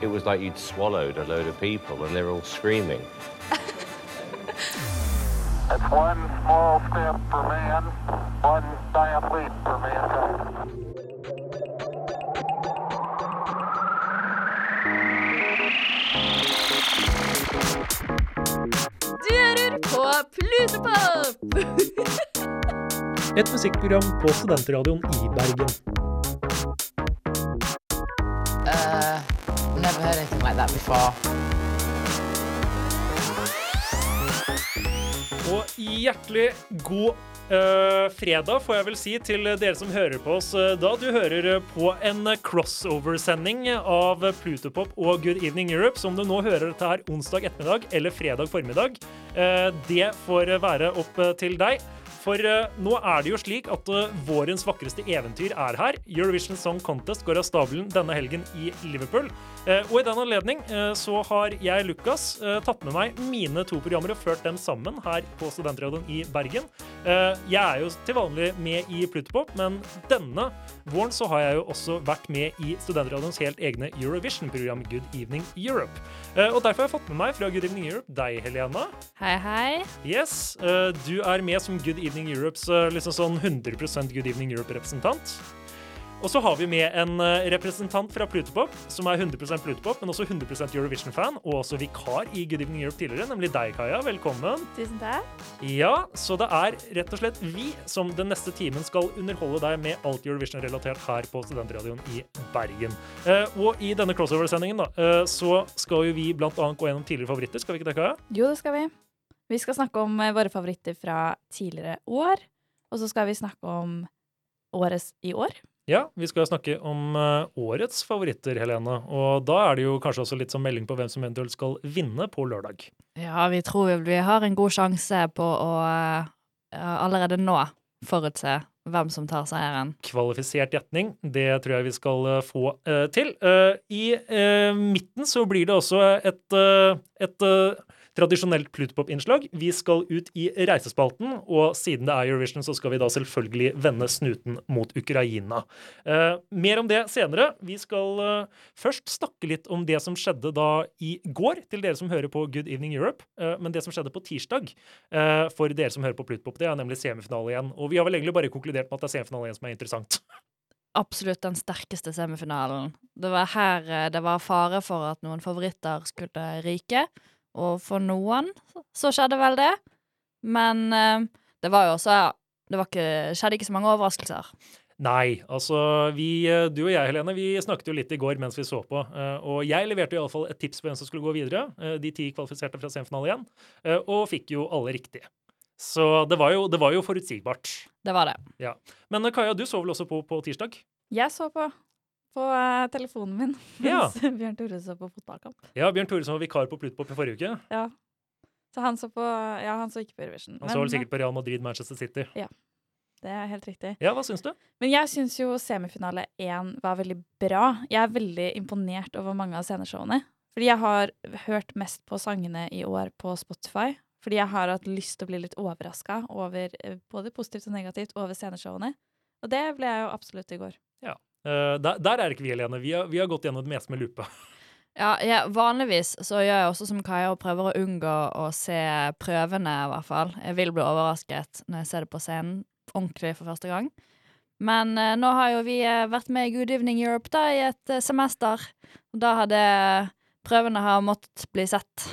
it was like you'd swallowed a load of people and they're all screaming. It's one small step for man, one giant leap for mankind. Du hører på Plutopop! Et musikkprogram på Studentradioen i Bergen. That before. Og hjertelig god uh, fredag, får jeg vel si, til dere som hører på oss eh, da. Du hører eh, på en crossover-sending av Plutopop og Good Evening Europe, som du nå hører dette her onsdag ettermiddag eller fredag formiddag. Uh, det får være opp til deg. For uh, nå er det jo slik at uh, vårens vakreste eventyr er her. Eurovision Song Contest går av stabelen denne helgen i Liverpool. Uh, og i den anledning så har jeg, Lukas, tatt med meg mine to programmer og ført dem sammen her på Studentradioen i Bergen. Jeg er jo til vanlig med i Plutopop, men denne våren så har jeg jo også vært med i Studentradioens helt egne Eurovision-program Good Evening Europe. Eh, og derfor har jeg fått med meg fra Good Evening Europe deg, Helena. Hei, hei. Yes, eh, du er med som Good Evening Europes eh, liksom sånn 100% Good Evening Europe-representant. Og så har vi med en eh, representant fra Plutopop, som er 100% Plutopop, men også 100% Eurovision-fan, og også vikar i Good Evening Europe tidligere, nemlig deg, Kaja. Velkommen. Tusen takk. Ja, så det er rett og slett vi som den neste timen skal underholde deg med alt Eurovision-relatert her på Studentradioen i Bergen. Eh, og i denne crossover-sendingen da, eh, så skal jo vi blant annet gå gjennom tidligere favoritter, skal vi ikke det, Kaja? Jo, det skal vi. Vi skal snakke om våre favoritter fra tidligere år. Og så skal vi snakke om årets i år. Ja, vi skal snakke om eh, årets favoritter, Helene. Og da er det jo kanskje også litt som melding på hvem som eventuelt skal vinne på lørdag. Ja, vi tror vi har en god sjanse på å eh, allerede nå forutse hvem som tar seieren. Kvalifisert gjetning, det tror jeg vi skal eh, få til. I midten så blir det også et, et tradisjonelt Plutpop-innslag. Vi skal ut i reisespalten, og siden det er Eurovision, så skal vi da selvfølgelig vende snuten mot Ukraina. Eh, mer om det senere. Vi skal eh, først snakke litt om det som skjedde da i går, til dere som hører på Good Evening Europe. Eh, men det som skjedde på tirsdag, eh, for dere som hører på Plutpop, det er nemlig semifinale igjen. Og vi har vel egentlig bare konkludert med at det er semifinale igjen som er interessant. Absolutt den sterkeste semifinalen. Det var her eh, det var fare for at noen favoritter skulle ryke, og for noen så skjedde vel det. Men eh, det var jo også Det var ikke, skjedde ikke så mange overraskelser. Nei, altså vi, eh, du og jeg, Helene, vi snakket jo litt i går mens vi så på. eh, Og jeg leverte i alle fall et tips på hvem som skulle gå videre. eh, De ti kvalifiserte fra semifinale igjen. eh, Og fikk jo alle riktig. Så det var jo, det var jo forutsigbart. Det var det. Ja. Men Kaja, du så vel også på på tirsdag? Jeg så på på eh, telefonen min Ja. mens Bjørn Tore så på fotballkamp. Ja, Bjørn Tore som var vikar på Plutpop i forrige uke. Ja. Så han så på Ja, han så ikke på Eurovision. Han så vel sikkert på Real Madrid, Manchester City. Ja, Det er helt riktig. Ja, hva syns du? Men jeg syns jo semifinale én var veldig bra. Jeg er veldig imponert over mange av sceneshowene. Fordi jeg har hørt mest på sangene i år på Spotify. Fordi jeg har hatt lyst til å bli litt overraska over eh, både positivt og negativt over sceneshowene. Og det ble jeg jo absolutt i går. Eh, der, der er ikke vi, Helene. Vi har, vi har gått gjennom det meste med lupe. Ja, ja, vanligvis så gjør jeg også som Kaja og prøver å unngå å se prøvene, i hvert fall. Jeg vil bli overrasket når jeg ser det på scenen ordentlig for første gang. Men uh, nå har jo vi eh, vært med i Good Evening Europe da i et uh, semester. Da hadde prøvene har måttet bli sett.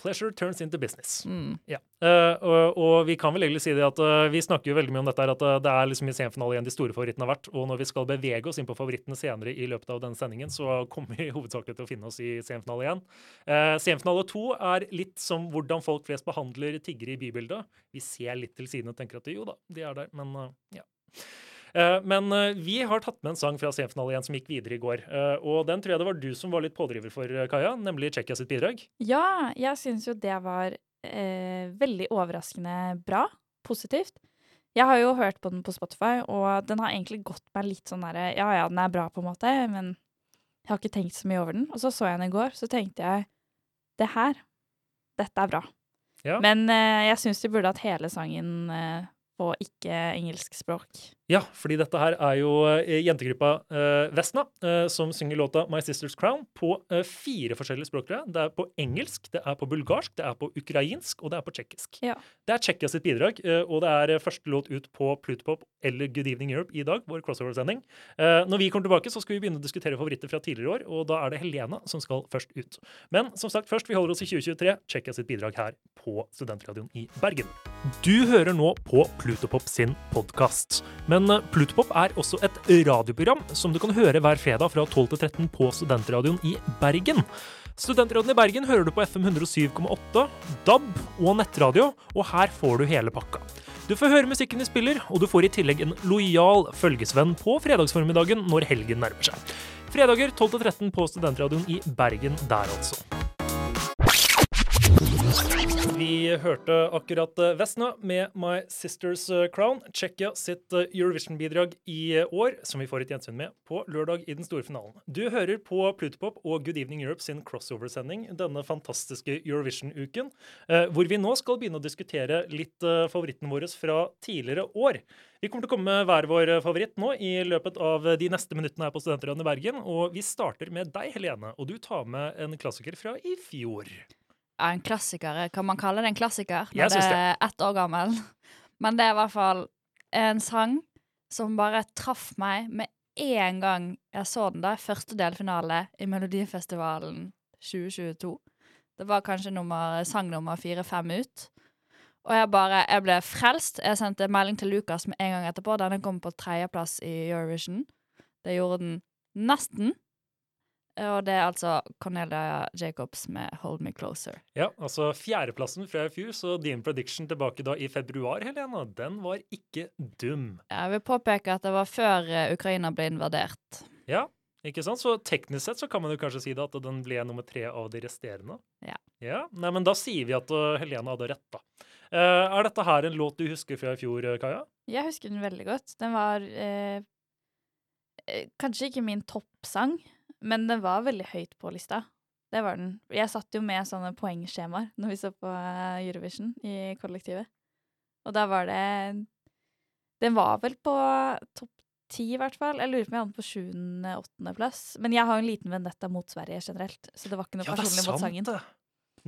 Pleasure turns into business. Mm. Ja. Uh, og, og vi kan vel egentlig si det at uh, vi snakker jo veldig mye om dette her, at uh, det er liksom i semifinale igjen de store favorittene har vært. Og når vi skal bevege oss inn på favorittene senere i løpet av denne sendingen, så kommer vi hovedsakelig til å finne oss i semifinale igjen. Semifinale to er litt som hvordan folk flest behandler tiggere i bybildet. Vi ser litt til siden og tenker at jo da, de er der, men ja. Eh, Men eh, vi har tatt med en sang fra semifinale igjen som gikk videre i går. Eh, Og den tror jeg det var du som var litt pådriver for, Kaja, nemlig Tsjekkia sitt bidrag. Ja, jeg syns jo det var eh, veldig overraskende bra. Positivt. Jeg har jo hørt på den på Spotify, og den har egentlig gått meg litt sånn derre Ja ja, den er bra, på en måte, men jeg har ikke tenkt så mye over den. Og så så jeg den i går, så tenkte jeg Det her, dette er bra. Ja. Men eh, jeg syns de burde hatt hele sangen eh, på ikke-engelsk språk. Ja, fordi dette her er jo eh, jentegruppa eh, Vesna eh, som synger låta My Sister's Crown på fire forskjellige språk. Det er på engelsk, det er på bulgarsk, det er på ukrainsk og det er på tsjekkisk. Ja. Det er Tsjekkia sitt bidrag, og det er første låt ut på Plutopop eller Good Evening Europe i dag, vår crossover-sending. Når vi kommer tilbake, så skal vi begynne å diskutere favoritter fra tidligere år, og da er det Helena som skal først ut. Men som sagt, først, vi holder oss i 2023. Tsjekkia sitt bidrag her på Studentradioen i Bergen. Du hører nå på Plutopop sin podkast. Men eh, Plutopop er også et radioprogram som du kan høre hver fredag fra 12 til 13 på Studentradioen i Bergen. Studentradioen i Bergen hører du på FM 107,8, DAB og nettradio, og her får du hele pakka. Du får høre musikken vi spiller, og du får i tillegg en lojal følgesvenn på fredagsformiddagen når helgen nærmer seg. Fredager 12 til 13 på Studentradioen i Bergen der, altså. Vi hørte akkurat eh, Vesna med My Sister's eh, Crown. Tsjekkia sitt eh, Eurovision-bidrag i år, som vi får et gjensyn med på lørdag i den store finalen. Du hører på Plutopop og Good Evening Europe sin crossover-sending denne fantastiske Eurovision-uken, hvor vi nå skal begynne å diskutere litt favoritten våre fra tidligere år. Vi kommer til å komme med hver vår favoritt nå i løpet av de neste minuttene her på Studentradioen i Bergen, og vi starter med deg, Helene, og du tar med en klassiker fra i fjor. Ja, en klassiker. Kan man kalle det en klassiker når det. er ett år gammel? Men det er i hvert fall en sang som bare traff meg med en gang jeg så den da, første delfinale i Melodifestivalen 2022. Det var kanskje nummer, sang nummer fire-fem ut. Og jeg bare, jeg ble frelst. Jeg sendte melding til Lukas med en gang etterpå. Denne kom på tredjeplass i Eurovision. Det gjorde den nesten. Og det er altså Cornelia Jacobs med 'Hold Me Closer'. Ja, altså fjerdeplassen fra i fjor, så din prediction tilbake da i februar, Helena, den var ikke dum. Jeg vil påpeke at det var før eh, Ukraina ble invadert. Ja, ikke sant? Så teknisk sett så kan man jo kanskje si det at den ble nummer tre av de resterende. Ja. Ja, nei, men da sier vi at uh, Helena hadde rett, da. Uh, er dette her en låt du husker fra i fjor, uh, Kaja? Jeg husker den veldig godt. Den var eh, eh, kanskje ikke min toppsang, men den var veldig høyt på lista. Det var den. Jeg satt jo med sånne poengskjemaer når vi så på eh, Eurovision i kollektivet. Og da var det Den var vel på topp ti, i hvert fall. Jeg lurer på om jeg hadde den på sjuende-åttendeplass. Men jeg har jo en liten vendetta mot Sverige generelt, så det var ikke noe personlig mot sangen. det.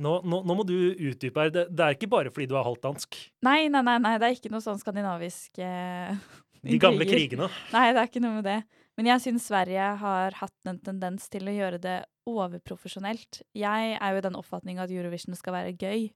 Nå, nå, nå må du utdype her. Det, det er ikke bare fordi du er halvt dansk. Nei, nei, nei, nei, det er ikke noe sånn skandinavisk eh, De gamle kriger. krigene. Nei, det er ikke noe med det. Men jeg syns Sverige har hatt en tendens til å gjøre det overprofesjonelt. Jeg er jo i den oppfatning at Eurovision skal være gøy,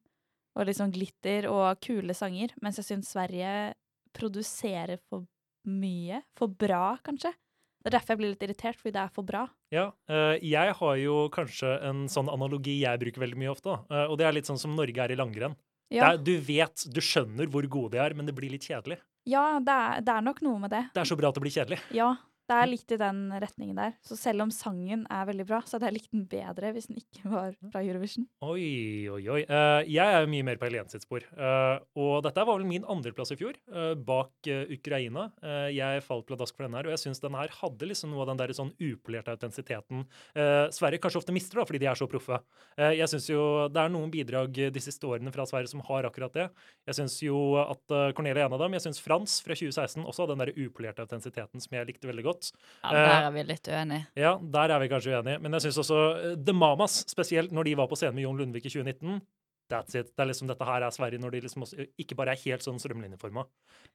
og sånn glitter og kule sanger, mens jeg syns Sverige produserer for mye. For bra, kanskje. Det er derfor jeg blir litt irritert, fordi det er for bra. Ja, eh, jeg har jo kanskje en sånn analogi jeg bruker veldig mye ofte. Eh, og det er litt sånn som Norge er i langrenn. Ja, er, du vet, du skjønner hvor gode de er, men det blir litt kjedelig. ja det, er, det er nok noe med det. Det er så bra at det blir kjedelig. Ja, det er litt i den retningen der. Så selv om sangen er veldig bra, så hadde jeg likt den bedre hvis den ikke var fra Eurovision. Oi, oi, oi. Uh, jeg er mye mer på Helene sitt spor. Uh, og dette var vel min andreplass i fjor, uh, bak eh, Ukraina. Eh, jeg falt pladask for denne her, og jeg syns denne her hadde liksom noe av den der sånn upolerte autentisiteten eh, Sverige kanskje ofte mister, da, fordi de er så proffe. Eh, jeg synes jo det er noen bidrag de siste årene fra Sverige som har akkurat det. Jeg syns jo at Cornelia er en av dem. Jeg syns Frans fra 2016 også hadde den der upolerte autentisiteten som jeg likte veldig godt. Ja, Eh, der er vi litt uenige. Ja, der er vi kanskje uenige. Men jeg syns også eh, The Mamas, spesielt når de var på scenen med Jon Lundvik i 2019 That's it. Det er liksom Dette her er Sverige når de liksom også, ikke bare er helt sånn strømlinjeforma.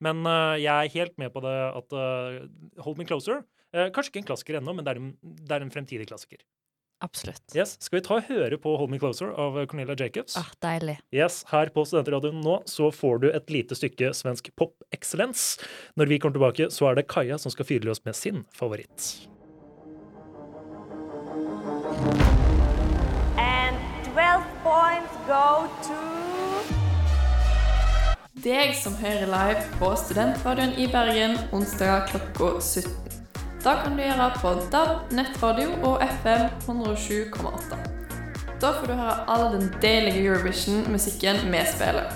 Men uh, jeg er helt med på det at uh, Hold Me Closer uh, Kanskje ikke en klassiker ennå, men det er en, det er en fremtidig klassiker. Absolutt. Yes, Skal vi ta og høre på Hold Me Closer av Cornelia Jacobs? Ah, deilig. Yes, Her på Studentradioen nå så får du et lite stykke svensk pop-excellence. Når vi kommer tilbake, så er det Kaja som skal fyre oss med sin favoritt. And 12 points go to Deg som hører live på Studentradioen i Bergen onsdag klokka 17. Da kan du gjøre på DAB, nettradio og FM 107,8. Da får du høre all den deilige Eurovision-musikken vi spiller.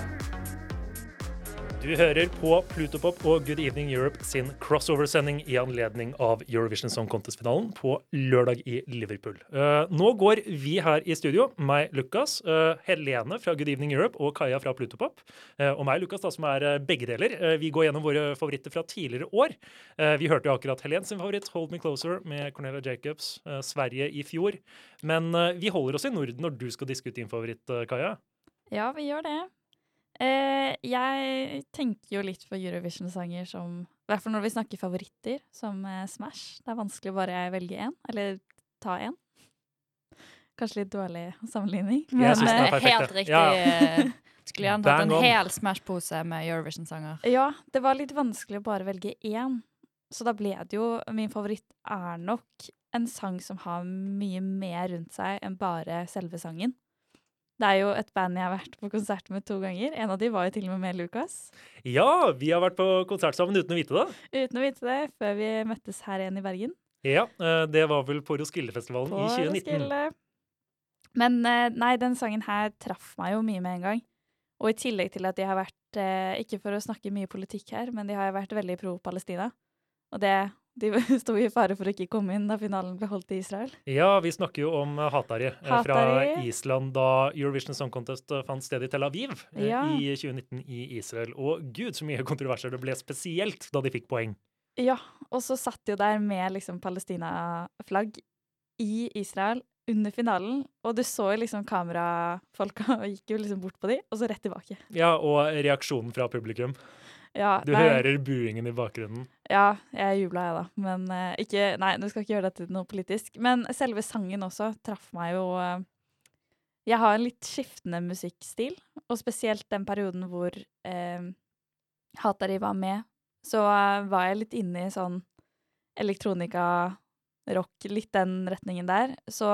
Du hører på Plutopop og Good Evening Europe sin crossover-sending i anledning av Eurovision Song Contest-finalen på lørdag i Liverpool. Eh, nå går vi her i studio, meg, Lukas, eh, Helene fra Good Evening Europe og Kaja fra Plutopop. eh, og meg, Lukas, da, som er begge deler. Vi går gjennom våre favoritter fra tidligere år. Vi hørte jo akkurat sin favoritt, Hold Me Closer, med Cornelia Jacobs, Sverige i fjor. Men vi holder oss i Norden når du skal diskutere din favoritt, Kaja. Ja, vi gjør det. Eh, jeg tenker jo litt på Eurovision-sanger som I hvert fall når vi snakker favoritter, som eh, Smash. Det er vanskelig å bare velge én, eller ta én. Kanskje litt dårlig sammenligning. Jeg synes den er eh, perfekt, helt riktig. Ja. Skulle gjerne hatt en on. hel Smash-pose med Eurovision-sanger. Ja, det var litt vanskelig å bare velge én. Så da ble det jo Min favoritt er nok en sang som har mye mer rundt seg enn bare selve sangen. Det er jo et band jeg har vært på konsert med to ganger. En av de var jo til og med med Lukas. Ja, vi har vært på konsert sammen uten å vite det. Uten å vite det, før vi møttes her igjen i Bergen. Ja, eh, det var vel på Roskildefestivalen På i 2019. Roskilde. Men eh, nei, den sangen her traff meg jo mye med en gang. Og i tillegg til at de har vært, eh, ikke for å snakke mye politikk her, men de har vært veldig pro Palestina. Og det, de sto i fare for å ikke komme inn da finalen ble holdt i Israel. Ja, vi snakker jo om Hatari, Hatari eh, fra Island da Eurovision Song Contest eh, fant sted i Tel Aviv eh, Ja. i 2019 i Israel. Og gud, så mye kontroverser det ble, spesielt da de fikk poeng. Ja, og så satt de jo der med liksom Palestina-flagg i Israel under finalen, og du så liksom kamerafolka og gikk jo liksom bort på de, og så rett tilbake. Ja, og reaksjonen fra publikum. Ja, Du nei, hører buingen i bakgrunnen. Ja, jeg jubla, jeg, da. Men uh, ikke Nei, du skal ikke gjøre dette til noe politisk. Men selve sangen også traff meg jo uh, Jeg har en litt skiftende musikkstil, og spesielt den perioden hvor uh, Hatari var med, så uh, var jeg litt inne i sånn elektronika, rock, litt den retningen der. Så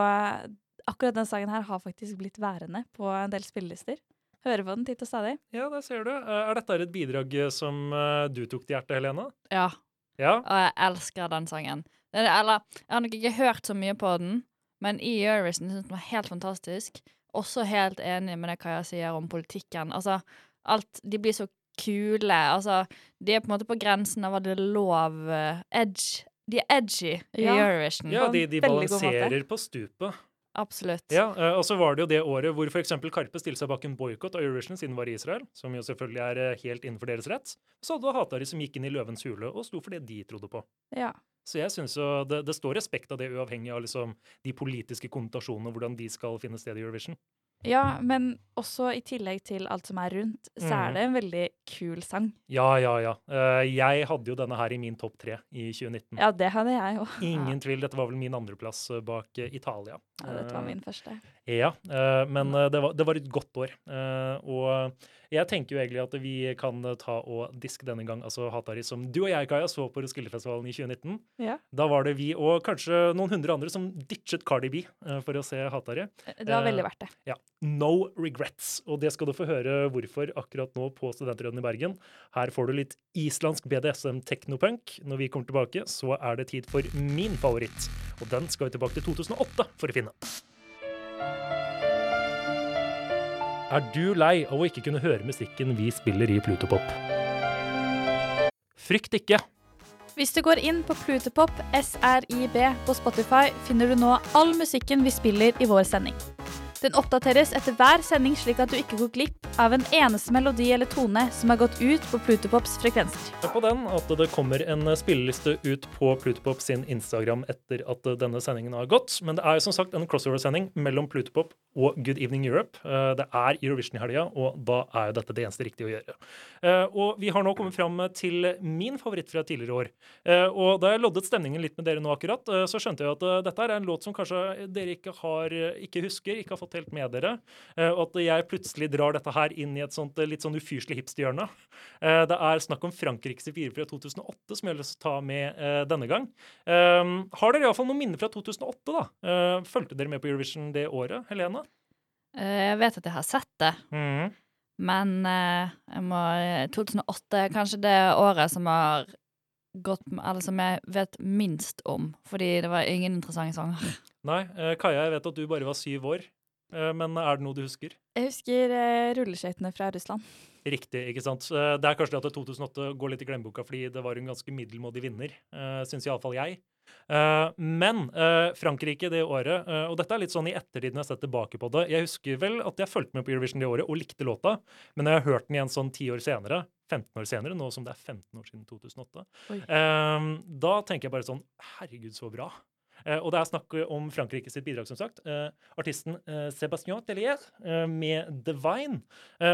akkurat den sangen her har faktisk blitt værende på en del spillelister. Hører på den titt og stadig. Ja, det ser du. Eh, Er dette et bidrag eh, som eh, du tok til hjertet, Helene? Ja, Ja? og jeg elsker den sangen. Er- Eller, jeg har nok ikke hørt så mye på den, men i Eurovision syns den var helt fantastisk. Også helt enig med det Kaja sier om politikken. Altså, alt De blir så kule. Altså, de er på en måte på grensen av hva det er lov Edge. De er edgy i Ja. Eurovision. ja, de, de balanserer på stupet. Absolutt. Ja, eh, og så var det jo det året hvor f.eks. Karpe stilte seg bak en boikott av Eurovision siden det var i Israel, som jo selvfølgelig er eh, helt innenfor deres rett. Så hadde du Hatari som gikk inn i Løvens hule og sto for det de trodde på. Ja. Så jeg syns jo det, det står respekt av det, uavhengig av liksom de politiske konnotasjonene og hvordan de skal finne sted i Eurovision. Ja, men også i tillegg til alt som er rundt, så Mm. er det en veldig kul sang. Ja, ja, ja. Eh, Jeg hadde jo denne her i min topp tre i 2019. Ja, det hadde jeg òg. Ingen tvil. Dette var vel min andreplass eh, bak eh, Italia. Ja, dette var min første. Ja, eh, men eh, det var, det var et godt år. Eh, og jeg tenker jo egentlig at vi kan ta og diske denne gang, altså Hatari, som du og jeg, Kaja, så på Roskildefestivalen i 2019. Ja. Da var det vi og kanskje noen hundre andre som ditchet Cardi B for å se Hatari. Det var veldig verdt det. Ja, No regrets. Og det skal du få høre hvorfor akkurat nå på Studentråden i Bergen. Her får du litt islandsk BDSM teknopunk. Når vi kommer tilbake, så er det tid for min favoritt. Og den skal vi tilbake til 2008 for å finne. Er du lei av å ikke kunne høre musikken vi spiller i Plutopop? Frykt ikke. Hvis du går inn på Plutopop SRIB på Spotify, finner du nå all musikken vi spiller i vår sending. Den oppdateres etter hver sending, slik at du ikke går glipp av en eneste melodi eller tone som har gått ut på Plutopops frekvenser. på den at det kommer en spilleliste ut på Plutopop sin Instagram etter at denne sendingen har gått. Men det er jo som sagt en crossover-sending mellom Plutopop og Good Evening Europe. Eh, Det er Eurovision i helga, og da er jo dette det eneste riktige å gjøre. Eh, Og vi har nå kommet fram til min favoritt fra tidligere år. Eh, Og da jeg loddet stemningen litt med dere nå akkurat, så skjønte jeg at dette er en låt som kanskje dere ikke har, ikke husker, ikke har fått helt med dere. Og at jeg plutselig drar dette her inn i et sånt litt sånn ufyselig hipsterhjørne. Det er snakk om Frankrikes fire fra 2008 som jeg har lyst til å ta med denne gang. Har dere iallfall noen minner fra 2008, da? Fulgte dere med på Eurovision det året, Helene? Eh, Jeg vet at jeg har sett det, Mm. men eh, jeg må, 2008 er kanskje det året som har gått Eller som jeg vet minst om, fordi det var ingen interessante sanger. Nei. eh, Kaja, jeg vet at du bare var syv år. eh, Men er det noe du husker? Jeg husker eh, rulleskøytene fra Russland. Riktig, ikke sant. Eh, Det er kanskje det at 2008 går litt i glemmeboka fordi det var en ganske middelmådig vinner, syns iallfall jeg. Eh, men eh, Frankrike det året, eh, og dette er litt sånn i ettertid når jeg ser tilbake på det Jeg husker vel at jeg fulgte med på Eurovision det året og likte låta, men når jeg har hørt den igjen sånn ti år senere, 15 år senere, nå som det er 15 år siden 2008, Oi. da tenker jeg bare sånn Herregud, så bra. Eh, og det er snakk om Frankrike sitt bidrag, som sagt. Eh, artisten eh, Sébastien Tellier med Divine.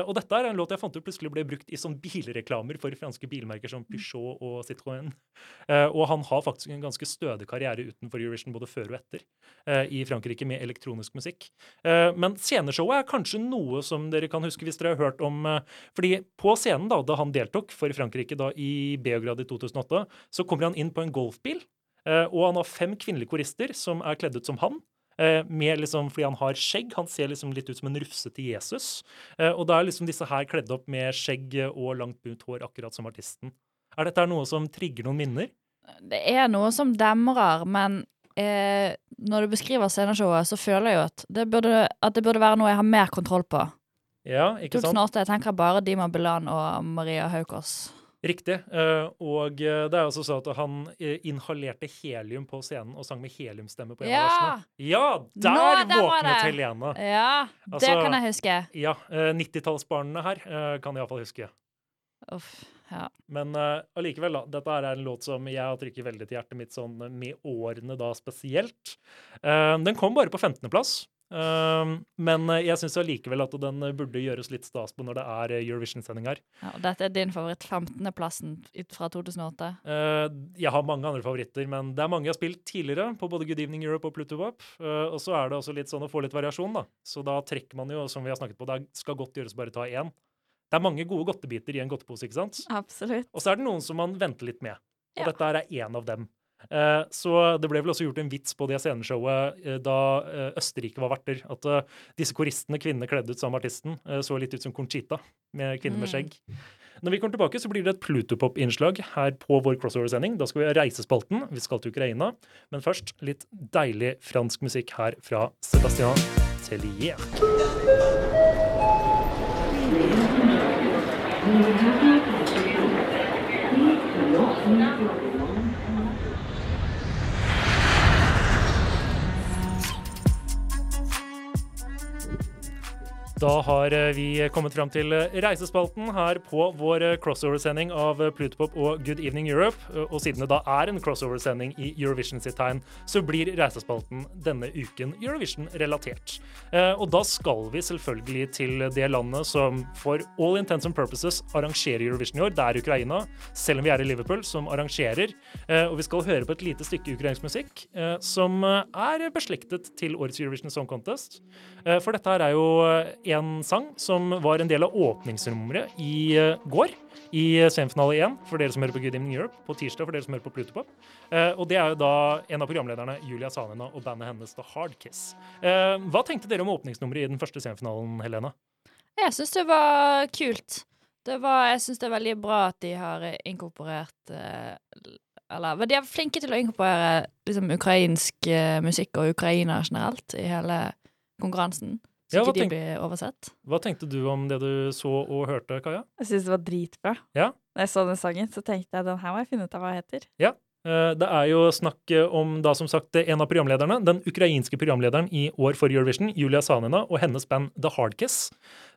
Og dette er en låt jeg fant ut plutselig ble brukt i sånn bilreklamer for franske bilmerker som Peugeot og Citroën. Og han har faktisk en ganske stødig karriere utenfor Eurovision både før og etter i Frankrike med elektronisk musikk. Men sceneshowet er kanskje noe som dere kan huske hvis dere har hørt om Fordi på scenen da, da han deltok for Frankrike da i Beograd i 2008, så kommer han inn på en golfbil. Eh, og han har fem kvinnelige korister som er kledd ut som han. eh, Med liksom, fordi han har skjegg. Han ser liksom litt ut som en rufsete Jesus. Eh, Og da er liksom disse her kledd opp med skjegg og langt bunt hår, akkurat som artisten. Er dette noe som trigger noen minner? Det er noe som demrer, men eh, når du beskriver sceneshowet, så føler jeg jo at det burde, at det burde være noe jeg har mer kontroll på. Ja, ikke sant? 2008 jeg tenker bare Dima Bilan og Maria Haukås. Riktig. Eh, og eh, det er også sånn at han eh, inhalerte helium på scenen og sang med heliumstemme på en av Ja! versene. Ja! Der Nå, våknet det. Helene. Ja, det Altså- kan jeg huske. Ja, eh, 90-tallsbarna her kan jeg iallfall huske. Uff, ja. Men allikevel, uh, da. Dette er en låt som jeg har trykket veldig til hjertet mitt sånn eh, med årene da spesielt. Uh, den kom bare på 15.-plass. Uh, men eh, jeg syns allikevel at den burde gjøres litt stas på når det er eh, Eurovision-sending ja. og Dette er din favoritt 15.-plassen fra 2008. Eh, jeg har mange andre favoritter, men det er mange jeg har spilt tidligere på både Good Evening Europe og Pluto Pop. Eh, og så er det også litt sånn å få litt variasjon, da. Så da trekker man jo, som vi har snakket på, det skal godt gjøres bare ta én. Det er mange gode godtebiter i en godtepose, ikke sant? Absolutt. Og så er det noen som man venter litt med. Og Ja. dette er én av dem. Eh, så det ble vel også gjort en vits på det sceneshowet eh, da eh, Østerrike var verter. At disse koristene, kvinnene kledd ut som artisten, så litt ut som Conchita med kvinner med Mm. skjegg. Når vi kommer tilbake, så blir det et Plutopop-innslag her på vår crossover-sending. Da skal vi ha Reisespalten. Vi skal til Ukraina. Men først litt deilig fransk musikk her fra Sébastien Tellier. Da har eh, vi kommet fram til eh, Reisespalten her på vår eh, crossover-sending av Plutopop og Good Evening Europe. Og siden det da er en crossover-sending i Eurovision sitt tegn, så blir Reisespalten denne uken Eurovision-relatert. Og da skal vi selvfølgelig til det landet som for all intents and purposes arrangerer Eurovision i år. Det er Ukraina, selv om vi er i Liverpool, som arrangerer. Og vi skal høre på et lite stykke ukrainsk musikk som er beslektet til årets Eurovision Song Contest. For dette her er jo en sang som var en del av åpningsnummeret i eh, går. I semifinale 1 for dere som hører på Good Evening Europe, på tirsdag for dere som hører på Plutopop. Eh, og det er jo da en av programlederne, Julia Sanina, og bandet hennes The Hard Kiss. Eh, hva tenkte dere om åpningsnummeret i den første semifinalen, Helene? Jeg syns det var kult. Det var, jeg syns det er veldig bra at de har inkorporert Eller de er flinke til å inkorporere liksom, ukrainsk musikk og Ukraina generelt i hele konkurransen. Så Ja, ikke de blir oversett. Hva tenkte du om det du så og hørte, Kaja? Jeg syns det var dritbra. Ja. Da jeg så den sangen, så tenkte jeg den her må jeg finne ut av hva heter. Eh, Det er jo snakk om da som sagt en av programlederne, den ukrainske programlederen i år for Eurovision, Julia Sanina, og hennes band The Hardkiss.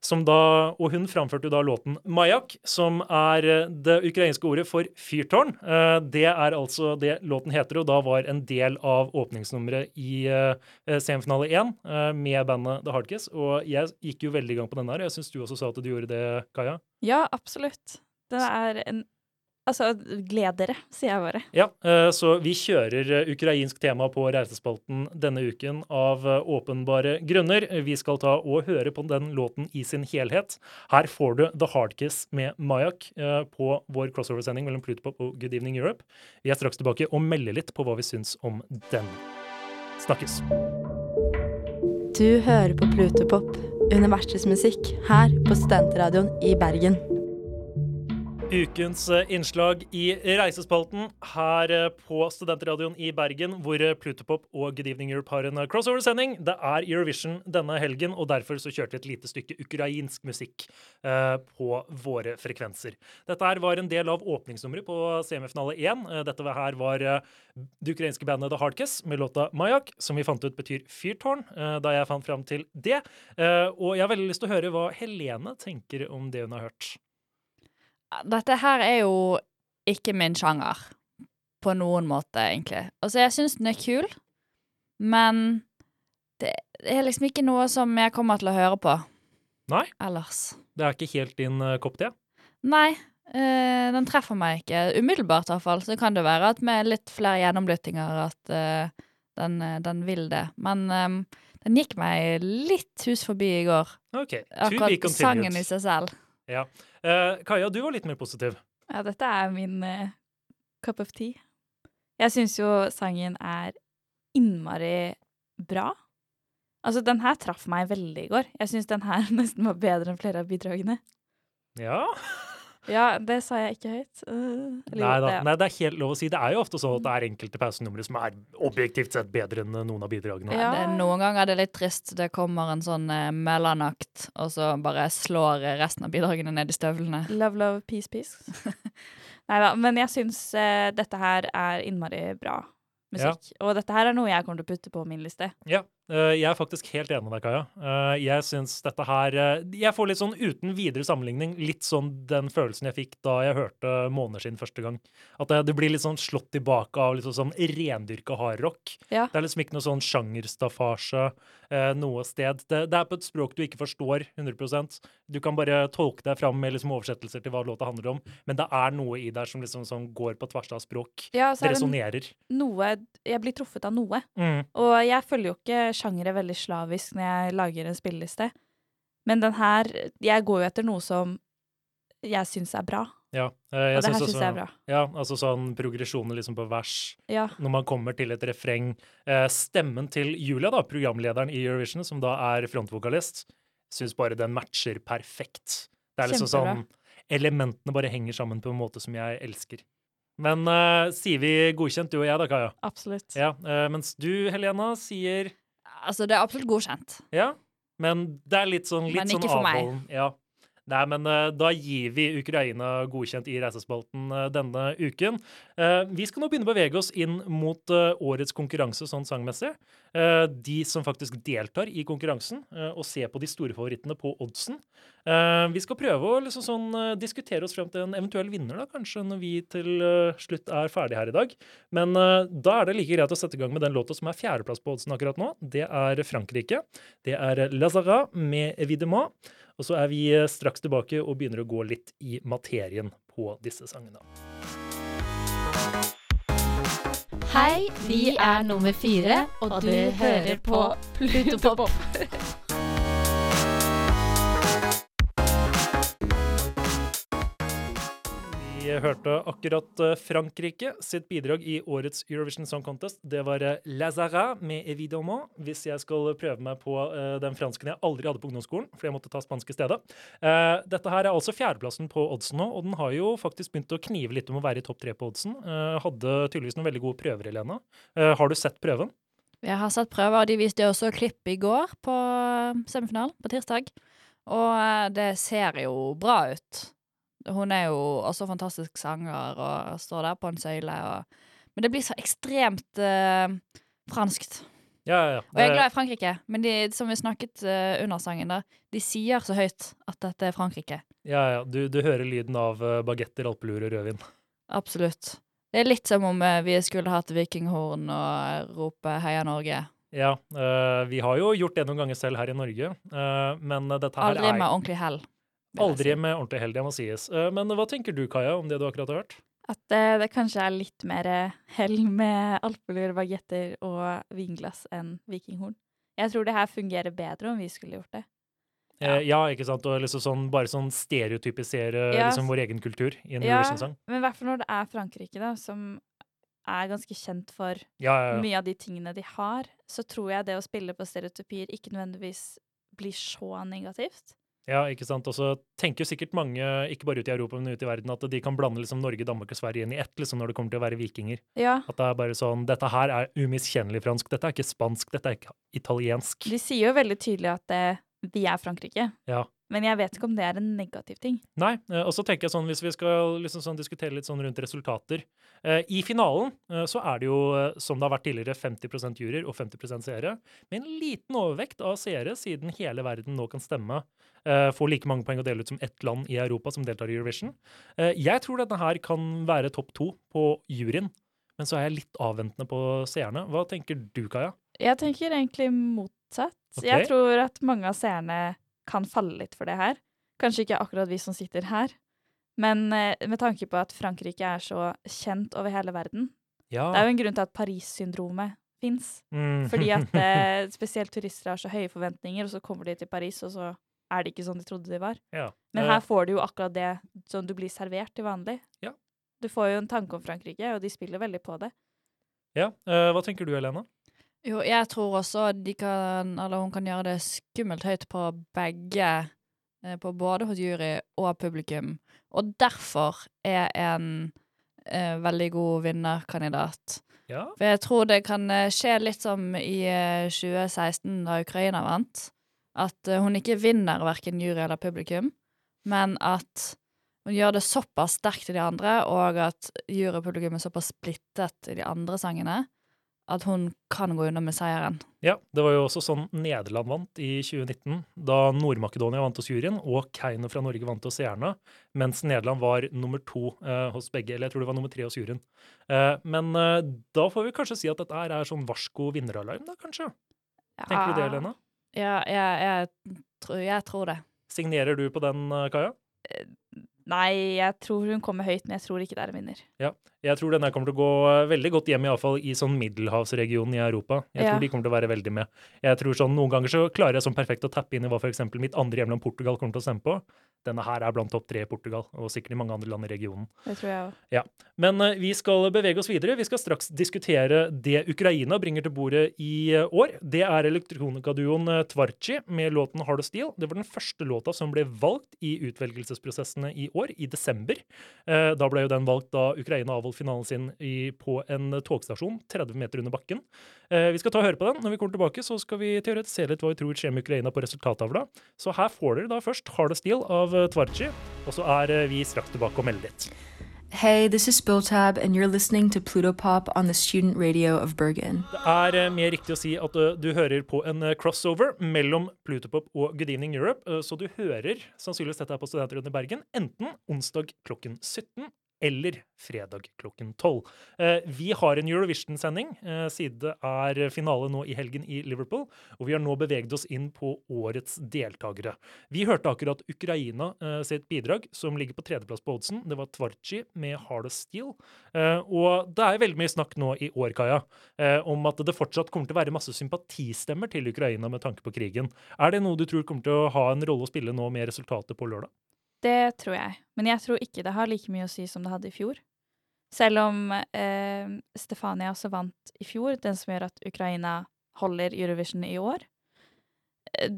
Som da, og hun framførte da låten Mayak, som er eh, det ukrainske ordet for fyrtårn. Eh, Det er altså det låten heter, og da var en del av åpningsnummeret i eh, semifinale 1 eh, med bandet The Hardkiss. Og jeg gikk jo veldig i gang på den her. Jeg syns du også sa at du gjorde det, Kaja. Ja, absolutt. Det er en Altså, gled dere, sier jeg bare. Ja, eh, så vi kjører eh, ukrainsk tema på Reisespalten denne uken av eh, åpenbare grunner. Vi skal ta og høre på den låten i sin helhet. Her får du The Hardkiss med Mayak på vår crossover-sending mellom Plutopop og Good Evening Europe. Vi er straks tilbake og melder litt på hva vi syns om den. Snakkes. Du hører på Plutopop, universets musikk, her på Studentradioen i Bergen. Ukens eh, innslag i Reisespalten her eh, på Studentradioen i Bergen, hvor eh, Plutopop og Good Evening Europe har en crossover-sending. Det er Eurovision denne helgen, og derfor så kjørte vi et lite stykke ukrainsk musikk på våre frekvenser. Dette her var en del av åpningsnummeret på semifinale 1. Eh, Dette her var det ukrainske bandet The Hardkiss med låta Majak, som vi fant ut betyr fyrtårn, da jeg fant fram til det. Og jeg har veldig lyst til å høre hva Helene tenker om det hun har hørt. Dette her er jo ikke min sjanger. På noen måte, egentlig. Altså, jeg syns den er kul, men det er liksom ikke noe som jeg kommer til å høre på Nei, ellers. det er ikke helt din uh, kopp te. Nei, Uh, den treffer meg ikke. Umiddelbart, i hvert fall. Så kan det være at med litt flere gjennomlyttinger at uh, den, den vil det. Men um, den gikk meg litt hus forbi i går. OK. Akkurat sangen i seg selv. Ja. Eh, Kaja, du var litt mer positiv. Ja, dette er min uh, cup of tea. Jeg syns jo sangen er innmari bra. Altså, den her traff meg veldig i går. Jeg syns den her nesten var bedre enn flere av bidragene. Ja. Ja, det sa jeg ikke høyt. Uh, Nei da. det- Nei, det er helt lov å si. Det er jo ofte sånn at det er enkelte pausenumre som er objektivt sett bedre enn noen av bidragene. Ja. Det er noen ganger det er litt trist. Det kommer en sånn uh, mellomakt, og så bare slår eh, resten av bidragene ned i støvlene. Love, love, peace, peace. Nei da, men jeg syns uh, dette her er innmari bra musikk. Og dette her er noe jeg kommer til å putte på min liste. Ja, eh, jeg er faktisk helt enig med deg, Kaja. Eh, jeg syns dette her eh, Jeg får litt sånn uten videre sammenligning litt sånn den følelsen jeg fikk da jeg hørte Måneskinn første gang. At det, det blir litt sånn slått tilbake av litt sånn rendyrka hardrock. Ja. Det er liksom ikke noe sånn sjangerstaffasje eh, noe sted. Det, det er på et språk du ikke forstår 100% Du kan bare tolke deg fram med liksom oversettelser til hva låta handler om, men det er noe i der som liksom som går på tvers av språk. Ja, det resonnerer. noe Jeg blir truffet av noe. Mm. Og jeg følger jo ikke sjangere veldig slavisk når jeg lager en spilleliste. Men den her Jeg går jo etter noe som jeg syns er bra. Ja, eh, jeg Og det her syns jeg er bra. Ja, altså sånn progresjoner liksom på vers. Ja. Når man kommer til et refreng. Eh, stemmen til Julia, da, programlederen i Eurovision, som da er frontvokalist, syns bare den matcher perfekt. Det er liksom Kjempebra. sånn Elementene bare henger sammen på en måte som jeg elsker. Men uh, sier vi godkjent, du og jeg da, Kaja? Absolutt. Ja, uh, mens du, Helena, sier Altså, det er absolutt godkjent. ja. Men det er litt sånn, litt Men ikke sånn for meg. avholden. Ja. Nei, men eh, da gir vi Ukraina godkjent i reisespalten eh, denne uken. Eh, vi skal nå begynne å bevege oss inn mot årets konkurranse sånn sangmessig. De som faktisk deltar i konkurransen, og ser på de store favorittene på oddsen. Vi skal prøve å liksom sånn, diskutere oss frem til en eventuell vinner, da, kanskje når vi til slutt er ferdig her i dag. Men da er det like greit å sette i gang med den låta som er fjerdeplass på oddsen akkurat nå. Det er Frankrike. Det er Lazara med Evidement. Og så er vi eh, straks tilbake og begynner å gå litt i materien på disse sangene. Hei, vi er nummer fire, og du hører på Plutopop. Vi hørte akkurat eh, Frankrike sitt bidrag i årets Eurovision Song Contest. Det var eh, Lazara med Evidement, hvis jeg skal prøve meg på eh, den fransken jeg aldri hadde på ungdomsskolen, fordi jeg måtte ta spansk i stedet. Dette her er altså fjerdeplassen på oddsen nå, og den har jo faktisk begynt å knive litt om å være i topp tre på oddsen. Hadde tydeligvis noen veldig gode prøver, Helena. Har du sett prøven? Jeg har sett prøver, og de viste også klipp i går på semifinalen, på tirsdag. Og det ser jo bra ut. Hun er jo også fantastisk sanger og står der på en søyle. Og... Men det blir så ekstremt uh, franskt. Ja, ja, ja. Og jeg er glad i Frankrike, men de, som vi snakket uh, under sangen, der, de sier så høyt at dette er Frankrike. Ja, ja. Du, du hører lyden av uh, bagetter, alpeluer og rødvin. Absolutt. Det er litt som om uh, vi skulle hatt vikinghorn og rope 'Heia Norge'. Ja, Uh, vi har jo gjort det noen ganger selv her i Norge, men dette her Aldri er med ordentlig hell. Aldri med ordentlig hell, det må sies. Eh, Men hva tenker du, Kaja, om det du akkurat har hørt? At det, det kanskje er litt mer eh, hell med alpelur, bagetter og vinglass enn vikinghorn. Jeg tror det her fungerer bedre om vi skulle gjort det. Ja, ja ikke sant? Og liksom sånn, bare sånn stereotypisere Ja. liksom vår egen kultur i en Ja, Eurovision-sang. men i hvert fall når det er Frankrike, da, som er ganske kjent for ja. mye av de tingene de har, så tror jeg det å spille på stereotypier ikke nødvendigvis blir så negativt. Ja, ikke sant. Og så tenker jo sikkert mange, ikke bare ute i Europa, men ute i verden, at de kan blande liksom Norge, Danmark og Sverige inn i ett liksom, når det kommer til å være vikinger. Ja. At det er bare sånn Dette her er umiskjennelig fransk. Dette er ikke spansk. Dette er ikke italiensk. De sier jo veldig tydelig at eh, vi er Frankrike, Ja. Men jeg vet ikke om det er en negativ ting. Nei, eh, og så tenker jeg sånn, hvis vi skal liksom sånn diskutere litt sånn rundt resultater eh, I finalen eh, så er det jo, som det har vært tidligere, 50% juryer og 50% seere. Med en liten overvekt av seere, siden hele verden nå kan stemme. får like mange poeng å dele ut som ett land i Europa som deltar i Eurovision. Jeg tror denne her kan være topp to på juryen, men så er jeg litt avventende på seerne. Hva tenker du, Kaja? Jeg tenker egentlig motsatt. Okay. Jeg tror at mange av seerne kan falle litt for det her. Kanskje ikke akkurat vi som sitter her, men eh, med tanke på at Frankrike er så kjent over hele verden. Ja. Det er jo en grunn til at Paris-syndromet fins. Mm. Fordi at eh, spesielt turister har så høye forventninger, og så kommer de til Paris, og så er det ikke sånn de trodde de var. Ja. Men Eh, her får du jo akkurat det som du blir servert til vanlig. Ja. Du får jo en tanke om Frankrike, og de spiller veldig på det. ja. Eh, hva tenker du, Helena? Jo, jeg tror også de kan, eller hun kan gjøre det skummelt høyt på begge, eh, på både hos jury og publikum, og derfor er en eh, veldig god vinnerkandidat. Ja. For jeg tror det kan eh, skje litt som i eh, 2016, da Ukraina vant. At eh, hun ikke vinner verken jury eller publikum, men at hun gjør det såpass sterkt i de andre, og at jury og publikum er såpass splittet i de andre sangene, at hun kan gå unna med seieren. Ja, det var jo også sånn Nederland vant i 2019, da Nord-Makedonia vant hos juryen, og Keiino fra Norge vant hos seerne, mens Nederland var nummer to eh, hos begge, eller jeg tror det var nummer tre hos juryen. Eh, men eh, da får vi kanskje si at dette er sånn varsko vinneralarm, da kanskje? Tenker du det, Lena? Ja, jeg, jeg, tror- jeg tror det. Signerer du på den, eh, Kaja? Nei, jeg tror hun kommer høyt, men jeg tror ikke det er en vinner. Ja. Jeg tror denne kommer til å gå eh, veldig godt hjem, iallfall i sånn middelhavsregionen i Europa. Jeg Ja. tror de kommer til å være veldig med. Jeg tror sånn, Noen ganger så klarer jeg sånn perfekt å tappe inn i hva f.eks. mitt andre hjemland Portugal kommer til å stemme på. Denne her er blant topp tre i Portugal, og sikkert i mange andre land i regionen. Det tror jeg også. Ja, Men uh, vi skal bevege oss videre. Vi skal straks diskutere det Ukraina bringer til bordet i uh, år. Det er elektronikaduoen uh, Tvarchi med låten Hard of Steel. Det var den første låta som ble valgt i utvelgelsesprosessene i år, i desember. Da ble jo den valgt da Ukraina avholdt finalen sin i, på en togstasjon 30 meter under bakken. Eh, Vi skal ta og høre på den. Når vi kommer tilbake, så skal vi teoretisere litt hva vi tror skjer med Ukraina på resultattavla. Så her får dere da først Hard Steel av Tvarci, og så er eh, vi straks tilbake og melder litt. Hey, this is Spilltab, and you're listening to Pluto Pop on the student radio of Bergen. Det er eh, mer riktig å si at eh, du hører på en eh, crossover mellom Plutopop og Good Evening Europe, eh, så du hører sannsynligvis dette her på Studentradioen i Bergen enten onsdag klokken 17 eller fredag klokken 12. Eh, Vi har en Eurovision-sending, eh, siden det er finale nå i helgen i Liverpool, og vi har nå beveget oss inn på årets deltakere. Vi hørte akkurat Ukraina eh, sitt bidrag, som ligger på tredjeplass på oddsen. Det var Tvarci med Hard of Steel. Og det er veldig mye snakk nå i år, Kaja, om at det fortsatt kommer til å være masse sympatistemmer til Ukraina med tanke på krigen. Er det noe du tror kommer til å ha en rolle å spille nå med resultatet på lørdag? Det tror jeg. Men jeg tror ikke det har like mye å si som det hadde i fjor. Selv om eh, Stefania også vant i fjor, den som gjør at Ukraina holder Eurovision i år. Eh,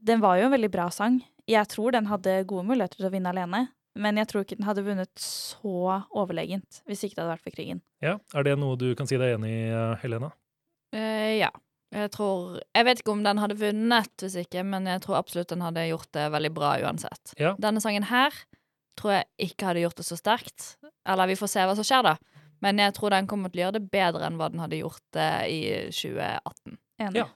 Den var jo en veldig bra sang. Jeg tror den hadde gode muligheter til å vinne alene. Men jeg tror ikke den hadde vunnet så overlegent hvis ikke det hadde vært for krigen. Ja, Er det noe du kan si deg enig i, eh, Helena? Eh, ja. Jeg tror Jeg vet ikke om den hadde vunnet hvis ikke, men jeg tror absolutt den hadde gjort det veldig bra uansett. Ja. Denne sangen her tror jeg ikke hadde gjort det så sterkt. Eller vi får se hva som skjer, da. Men jeg tror den kommer til å gjøre det bedre enn hva den hadde gjort det i 2018. Enig. Ja.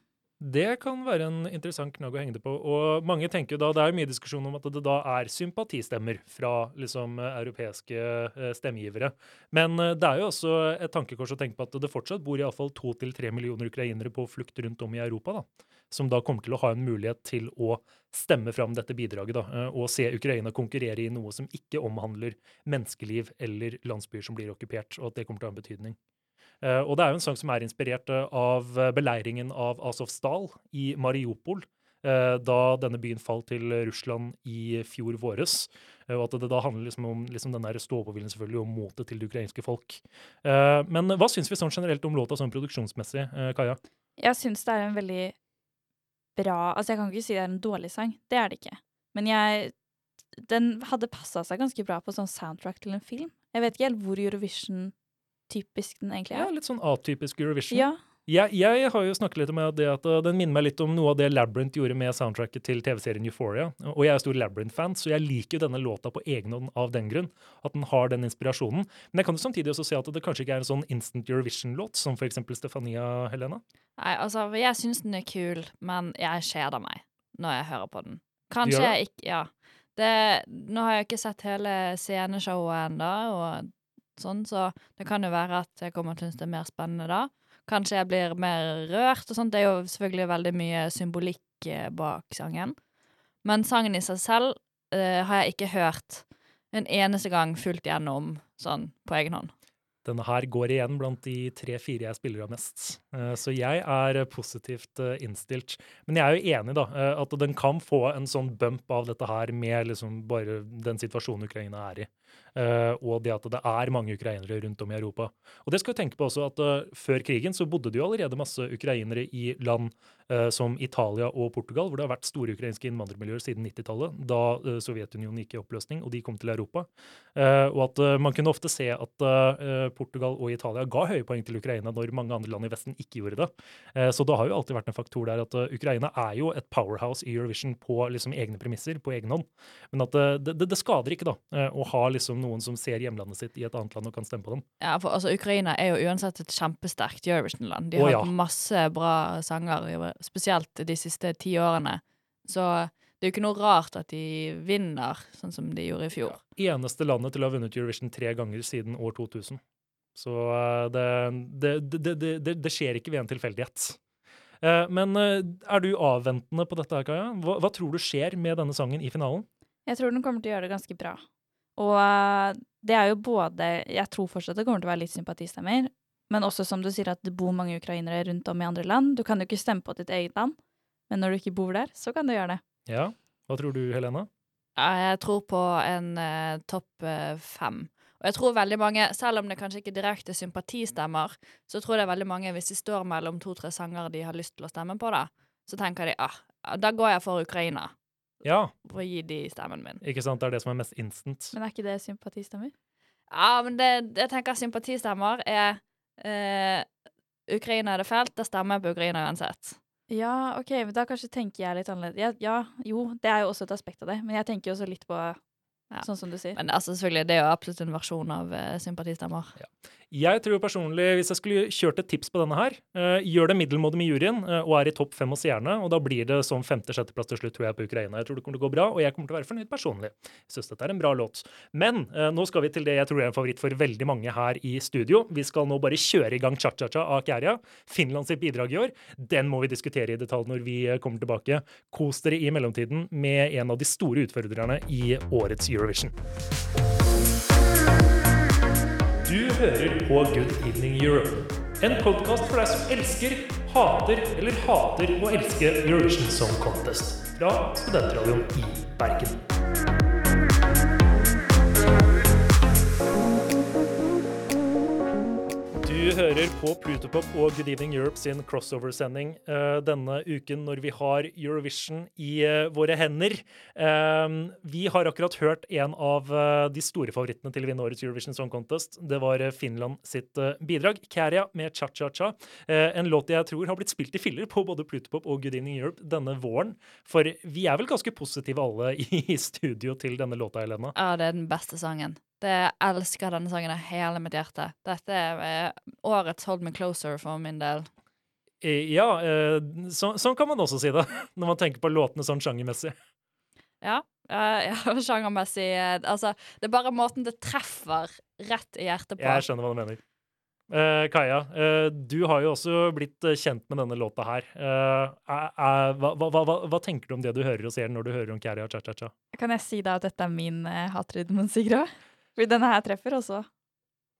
Det kan være en interessant knagg å henge det på. Og mange tenker jo da, Det er jo mye diskusjon om at det da er sympatistemmer fra liksom europeiske eh, stemmegivere. Men eh, det er jo også et tankekors å tenke på at det fortsatt bor iallfall to til tre millioner ukrainere på flukt rundt om i Europa. da, Som da kommer til å ha en mulighet til å stemme fram dette bidraget da, eh, og se Ukraina konkurrere i noe som ikke omhandler menneskeliv eller landsbyer som blir okkupert, og at det kommer til å ha en betydning. Eh, og det er jo en sang som er inspirert eh, av eh, beleiringen av Azovstal i Mariupol, da denne byen falt til Russland i fjor våres. Og at det da handler liksom om liksom den ståpåviljen selvfølgelig, og motet til det ukrainske folk. Men hva syns vi sånn generelt om låta sånn produksjonsmessig, Kaja? Jeg syns det er en veldig bra Altså, jeg kan ikke si det er en dårlig sang. Det er det ikke. Men jeg Den hadde passa seg ganske bra på sånn soundtrack til en film. Jeg vet ikke helt hvor Eurovision-typisk den egentlig er. Ja, litt sånn atypisk Eurovision. Ja. Jeg, jeg har jo snakket litt om det at den minner meg litt om noe av det Labyrinth gjorde med soundtracket til TV-serien Euphoria. Og jeg er stor Labyrinth-fan, så jeg liker jo denne låta på egen hånd av den grunn. At den har den inspirasjonen. Men jeg kan jo samtidig også se at det kanskje ikke er en sånn instant Eurovision-låt, som eksempel Stefania Helena. Nei, altså, jeg syns den er kul, men jeg kjeder meg når jeg hører på den. Kanskje jeg ikke Ja. Det, nå har jeg ikke sett hele sceneshowet ennå, og sånn, så det kan jo være at jeg kommer til å synes det er mer spennende da. Kanskje jeg blir mer rørt og sånt. Det er jo selvfølgelig veldig mye symbolikk eh, bak sangen. Men sangen i seg selv eh, har jeg ikke hørt en eneste gang fullt gjennom sånn på egen hånd. Denne her går igjen blant de tre-fire jeg spiller av mest. Eh, Så jeg er positivt eh, innstilt. Men jeg er jo enig, da, at den kan få en sånn bump av dette her med liksom bare den situasjonen Ukraina er i. Eh, og det at det er mange ukrainere rundt om i Europa. Og det skal vi tenke på også at eh, Før krigen så bodde det jo allerede masse ukrainere i land eh, som Italia og Portugal, hvor det har vært store ukrainske innvandrermiljøer siden 90-tallet, da Sovjetunionen gikk i oppløsning og de kom til Europa. Og at man kunne ofte se at Portugal og Italia ga høye poeng til Ukraina når mange andre land i Vesten ikke gjorde det. Så det har jo alltid vært en faktor der at Ukraina er jo et powerhouse i Eurovision på liksom egne premisser, på egen hånd. Men at det, det, det skader ikke da, å ha liksom noen som ser hjemlandet sitt i et annet land og kan stemme på dem. Ja, for altså, Ukraina er jo uansett et kjempesterkt Eurovision-land. De har har ja. hatt masse bra sanger, spesielt de siste ti årene. Så det er jo ikke noe rart at de vinner, sånn som de gjorde i fjor. Eneste landet til å ha vunnet Eurovision tre ganger siden år 2000. Så eh, det, det, det, det, det, det skjer ikke ved en tilfeldighet. Eh, Men eh, er du avventende på dette, her, Kaja? Hva, hva tror du skjer med denne sangen i finalen? Jeg tror den kommer til å gjøre det ganske bra. Og eh, det er jo både Jeg tror fortsatt det kommer til å være litt sympatistemmer, men også som du sier at det bor mange ukrainere rundt om i andre land. Du kan jo ikke stemme på ditt eget land, men når du ikke bor der, så kan du gjøre det. Ja, Hva tror du, Helena? Jeg tror på en uh, topp uh, fem. Og jeg tror veldig mange, selv om det kanskje ikke direkte sympatistemmer, så tror jeg veldig mange, hvis de står mellom to-tre sanger de har lyst til å stemme på, da, så tenker de ah, da går jeg for Ukraina. Ja, For å gi de stemmen min. ikke sant? Det er det som er mest instant. Men er ikke det sympatistemmer? Ja, men det, jeg tenker sympatistemmer er eh, Ukraina er det fælt, da stemmer jeg på Ukraina uansett. Ja, OK, men da kanskje tenker jeg litt annerledes. Ja, ja, jo, det er jo også et aspekt av det, men jeg tenker jo også litt på sånn som du sier. Men altså, selvfølgelig, det er jo absolutt en versjon av uh, sympatistemmer. Jeg tror personlig, hvis jeg skulle kjørt et tips på denne her, eh, gjør det middelmådig med juryen eh, og er i topp fem hos gjerne, og da blir det som femte-sjetteplass til slutt, tror jeg, på Ukraina. Jeg tror det kommer til å gå bra, og jeg kommer til å være fornøyd personlig. Jeg syns dette er en bra låt. Men eh, nå skal vi til det jeg tror er en favoritt for veldig mange her i studio. Vi skal nå bare kjøre i gang Cha-Cha-Cha av Kärja. Finland sitt bidrag i år. Den må vi diskutere i detalj når vi kommer tilbake. Kos dere i mellomtiden med en av de store utfordrerne i årets Eurovision. Du hører på Good Evening Europe. En podkast for deg som elsker, hater eller hater å elske Eurovision Song Contest. Fra Studentradioen i Bergen. Du hører på Plutopop og Good Evening Europe sin crossover-sending eh, denne uken når vi har Eurovision i eh, våre hender. Eh, vi har akkurat hørt en av eh, de store favorittene til å vinne årets Eurovision Song Contest. Det var Finland sitt bidrag, Kæria med Cha-Cha-Cha. En låt jeg tror har blitt spilt i filler på både Plutopop og Good Evening Europe denne våren. For vi er vel ganske positive alle i studio til denne låta, Helena? Ja, det er den beste sangen. Det, jeg elsker denne sangen av hele mitt hjerte. Dette er eh, årets Hold Me Closer for min del. Ja, eh, så, sånn kan man også si det, når man tenker på låtene sånn sjangermessig. Ja, ja sjangermessig eh, Altså, det er bare måten det treffer rett i hjertet på. Jeg skjønner hva du mener. Eh, Kaja, eh, du har jo også blitt kjent med denne låta her. Hva, hva, hva, hva tenker du om det du hører og ser når du hører om Kjæria Cha-Cha-Cha? Kan jeg si da at dette er min uh, hatrytmmunsigra? Fordi denne her treffer også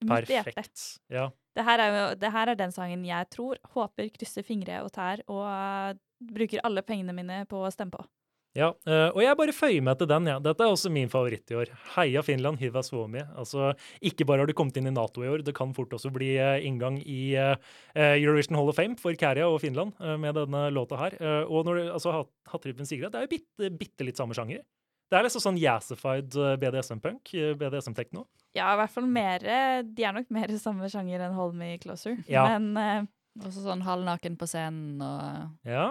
mitt hjerte. Perfekt. Ja. Det her, er det her er den sangen jeg tror, håper, krysser fingre og tær og uh, bruker alle pengene mine på å stemme på. Ja, eh, og jeg bare føyer meg til den, ja. Dette er også min favoritt i år. Heia Finland, hiva suomi. Altså, ikke bare har du kommet inn i Nato i år, det kan fort også bli eh, inngang i Eurovision Hall of Fame for Kæria og Finland med denne låta her. Og når du altså, Hattrippen Sigrid, det er jo bitte, bitte litt samme sjanger. Det er liksom sånn jazzified eh, BDSM-punk, eh, BDSM-tekno. Ja, i hvert fall mer De er nok mer samme sjanger enn Hold Me Closer. Ja. Men eh, Også sånn halvnaken på scenen og Ja.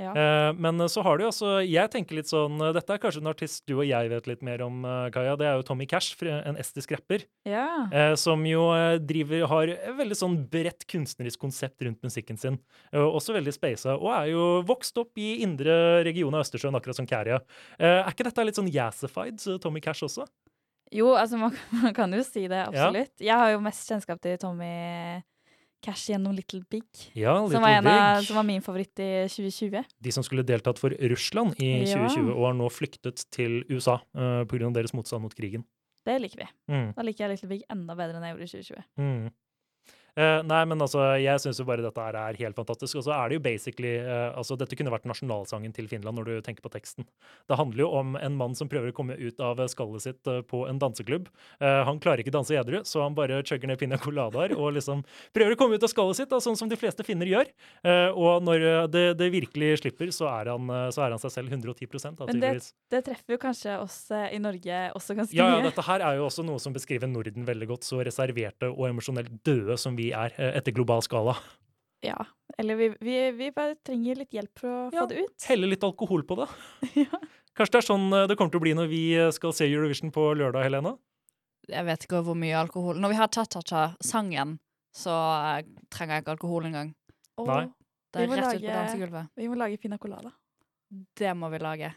Ja. Eh, men eh, så har du også Jeg tenker litt sånn eh, Dette er kanskje en artist du og jeg vet litt mer om, Kaja. Det er jo Tommy Cash, en estisk rapper. ja. Eh, som jo driver har et veldig sånn bredt kunstnerisk konsept rundt musikken sin. Eh, også veldig speisa, og er jo vokst opp i indre region av Østersjøen, akkurat som. Eh, er ikke dette litt sånn jazzified, så Tommy Cash også? Jo, altså man, man kan jo si det, absolutt. Jeg har jo mest kjennskap til Tommy Cash gjennom Little Big. Ja, Little som, var en av, som var min favoritt i 2020. De som skulle deltatt for Russland i Ja. 2020, og har nå flyktet til USA uh, pga. deres motstand mot krigen. Det liker vi. Mm. Da liker jeg Little Big enda bedre enn jeg gjorde i 2020. Mm. Eh, nei, men altså, jeg syns jo bare dette er helt fantastisk. Og så er det jo basically eh, Altså, dette kunne vært nasjonalsangen til Finland når du tenker på teksten. Det handler jo om en mann som prøver å komme ut av skallet sitt eh, på en danseklubb. Han klarer ikke danse edru, så han bare chugger ned piña coladaer og liksom prøver å komme ut av skallet sitt, da, sånn som de fleste finner gjør. Og når det, det virkelig slipper, så er, han, så er han seg selv 110 da, Men det, det treffer jo kanskje oss i Norge også ganske Ja, ja, dette her er jo også noe som beskriver Norden veldig godt. Så reserverte og emosjonelt døde som vi er eh, etter global skala. Ja. Eller vi, vi, vi bare trenger litt hjelp for å få det ut. Helle litt alkohol på det. Kanskje det er sånn eh, det kommer til å bli når vi eh, skal se Eurovision på lørdag, Helena? Jeg vet ikke hvor mye alkohol Når vi har ta-ta-ta-sangen, så trenger jeg ikke alkohol engang. Nei. Det er rett rett ut på dansegulvet. Vi må lage pina colada. Det må vi lage.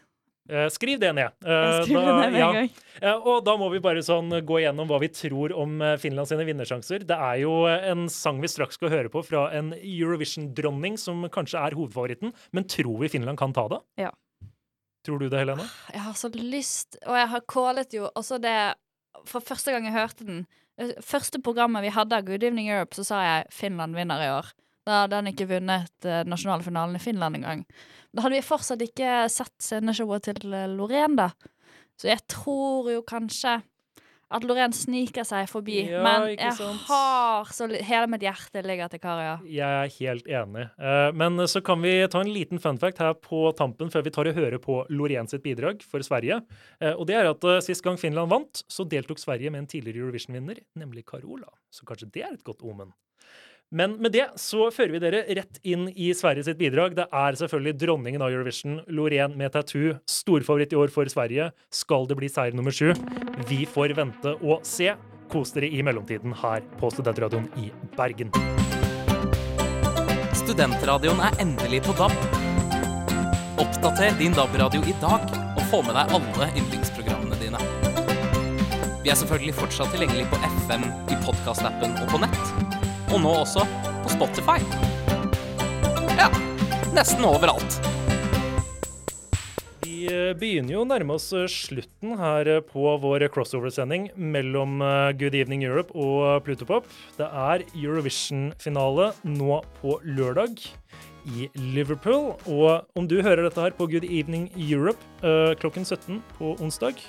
Eh, skriv det ned. Eh, Jeg skriver det ned ja. en gang. Eh, og da må vi bare sånn gå igjennom hva vi tror om eh, Finland sine vinnersjanser. Det er jo en sang vi straks skal høre på fra en Eurovision-dronning som kanskje er hovedfavoritten, men tror vi Finland kan ta det? Ja. Tror du det, Helena? Jeg har så lyst Og jeg har callet jo også det For første gang jeg hørte den Første programmet vi hadde av Good Evening Europe, så sa jeg Finland vinner i år. Da hadde han ikke vunnet eh, nasjonalfinalen i Finland engang. Da hadde vi fortsatt ikke sett sceneshowet til Lorén, Loreen, da. Så jeg tror jo kanskje at Loreen sniker seg forbi. Ja, men jeg sant? har så Hele mitt hjerte ligger til Karia. Jeg er helt enig. Eh, Men så kan vi ta en liten fun fact her på tampen før vi tar og hører på Lorén sitt bidrag for Sverige. Eh, Og det er at eh, sist gang Finland vant, så deltok Sverige med en tidligere Eurovision-vinner, nemlig Carola. Så kanskje det er et godt omen. Men med det så fører vi dere rett inn i Sverige sitt bidrag. Det er selvfølgelig dronningen av Eurovision, Loreen med tattoo. Storfavoritt i år for Sverige. Skal det bli seier nummer sju? Vi får vente og se. Kos dere i mellomtiden her på Studentradioen i Bergen. Studentradioen er endelig på DAB. Oppdater din DAB-radio i dag og få med deg alle yndlingsprogrammene dine. Vi er selvfølgelig fortsatt tilgjengelig på FM, i podkastappen og på nett. Og nå også på Spotify. Ja, nesten overalt. Vi eh, begynner jo å nærme oss eh, slutten her eh, på vår crossover-sending mellom Good Evening Europe og Plutopop. Det er Eurovision-finale nå på lørdag i Liverpool. Og om du hører dette her på Good Evening Europe klokken 17 på onsdag,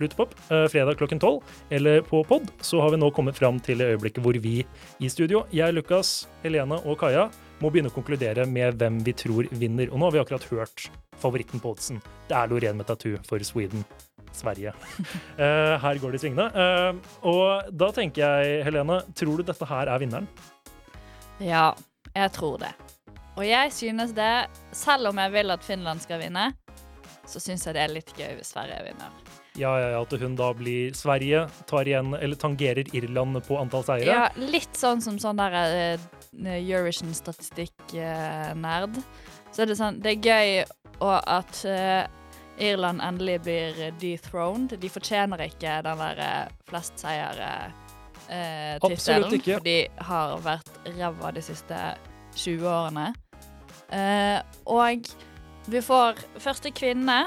Plutopop eh, fredag klokken 12, eller på pod, så har vi nå kommet fram til det øyeblikket hvor vi i studio, jeg, Lukas, Helena og Kaja, må begynne å konkludere med hvem vi tror vinner. Og nå har vi akkurat hørt favoritten på oddsen. Det er Loreen med tattoo for Sweden. Sverige. Uh, her går det i svingene. Uh, og da tenker jeg, Helene, tror du dette her er vinneren? Ja, jeg tror det. Og jeg synes det, selv om jeg vil at Finland skal vinne, så syns jeg det er litt gøy hvis Sverige vinner. Ja, ja, ja, at hun da blir Sverige, tar igjen, eller tangerer Irland på antall seire. Ja, litt sånn som sånn der uh, Eurovision-statistikk-nerd. Så er det sånn Det er gøy og at uh, Irland endelig blir dethroned. De fortjener ikke den der eh, flest seier-tittelen. Absolutt ikke. For de har vært ræva de siste 20 årene. Uh, og vi får første kvinne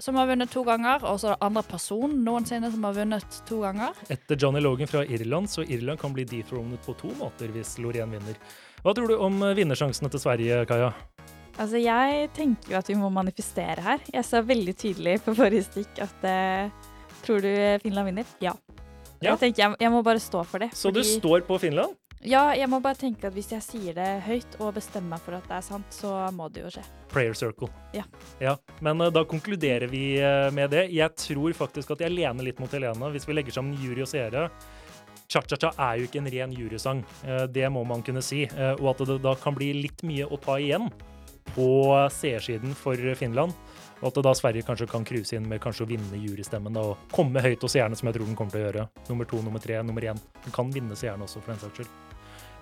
som har vunnet to ganger, og så andre person noensinne som har vunnet to ganger. Etter Johnny Logan fra Irland, så Irland kan bli dethronet på to måter hvis Loreen vinner. Hva tror du om eh, vinnersjansene til Sverige, Kaja? Altså, jeg tenker jo at vi må manifestere her. Jeg sa veldig tydelig på forrige stikk at uh, Tror du Finland vinner? Ja. Ja. Jeg tenker jeg, jeg må bare stå for det. Så du står på Finland? Ja, jeg må bare tenke at hvis jeg sier det høyt og bestemmer meg for at det er sant, så må det jo skje. Prayer circle. Ja. Ja, Men uh, da konkluderer vi uh, med det. Jeg tror faktisk at jeg lener litt mot Helene hvis vi legger sammen jury og seere. Cha-cha-cha er jo ikke en ren jurysang, uh, det må man kunne si. Og at det da kan bli litt mye å ta igjen på seersiden for Finland. Og at da Sverige kanskje kan cruise inn med kanskje å vinne jurystemmen da, og komme høyt hos seerne, som jeg tror den kommer til å gjøre. Nummer to, nummer tre, nummer én. Den kan vinne seerne også, for den saks skyld.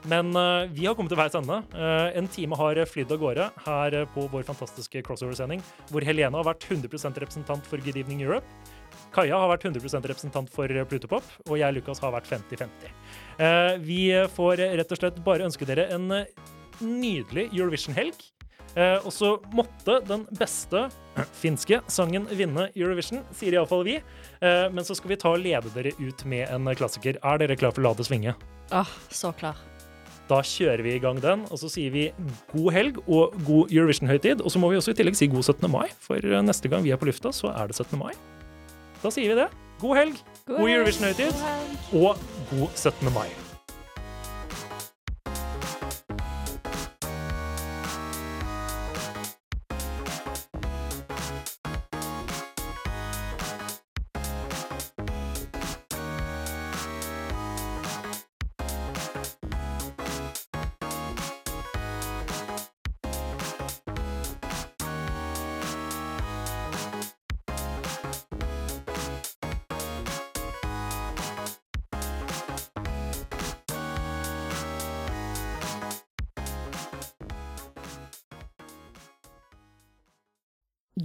Men uh, vi har kommet til veis ende. Uh, en time har flydd av gårde her på vår fantastiske crossover-sending, hvor Helene har vært 100% representant for Good Evening Europe. Kaja har vært 100% representant for Plutopop, og jeg, Lukas, har vært 50-50. Eh, vi får rett og slett bare ønske dere en nydelig Eurovision-helg. Og så måtte den beste finske sangen vinne Eurovision, sier iallfall vi. Men så skal vi ta og lede dere ut med en klassiker. Er dere klar for La det svinge? Åh, så klar. Da kjører vi i gang den, og så sier vi god helg og god Eurovision-høytid. Og så må vi også i tillegg si god 17. mai, for eh, neste gang vi er på lufta, så er det 17. mai. Da sier vi det. God helg, god, god Eurovision-høytid og god 17. mai.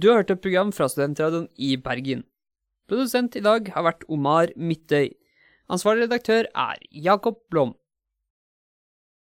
Du har hørt et program fra Studentradioen i Bergen. Produsent i dag har vært Omar Midtøy. Ansvarlig redaktør er Jakob Blom.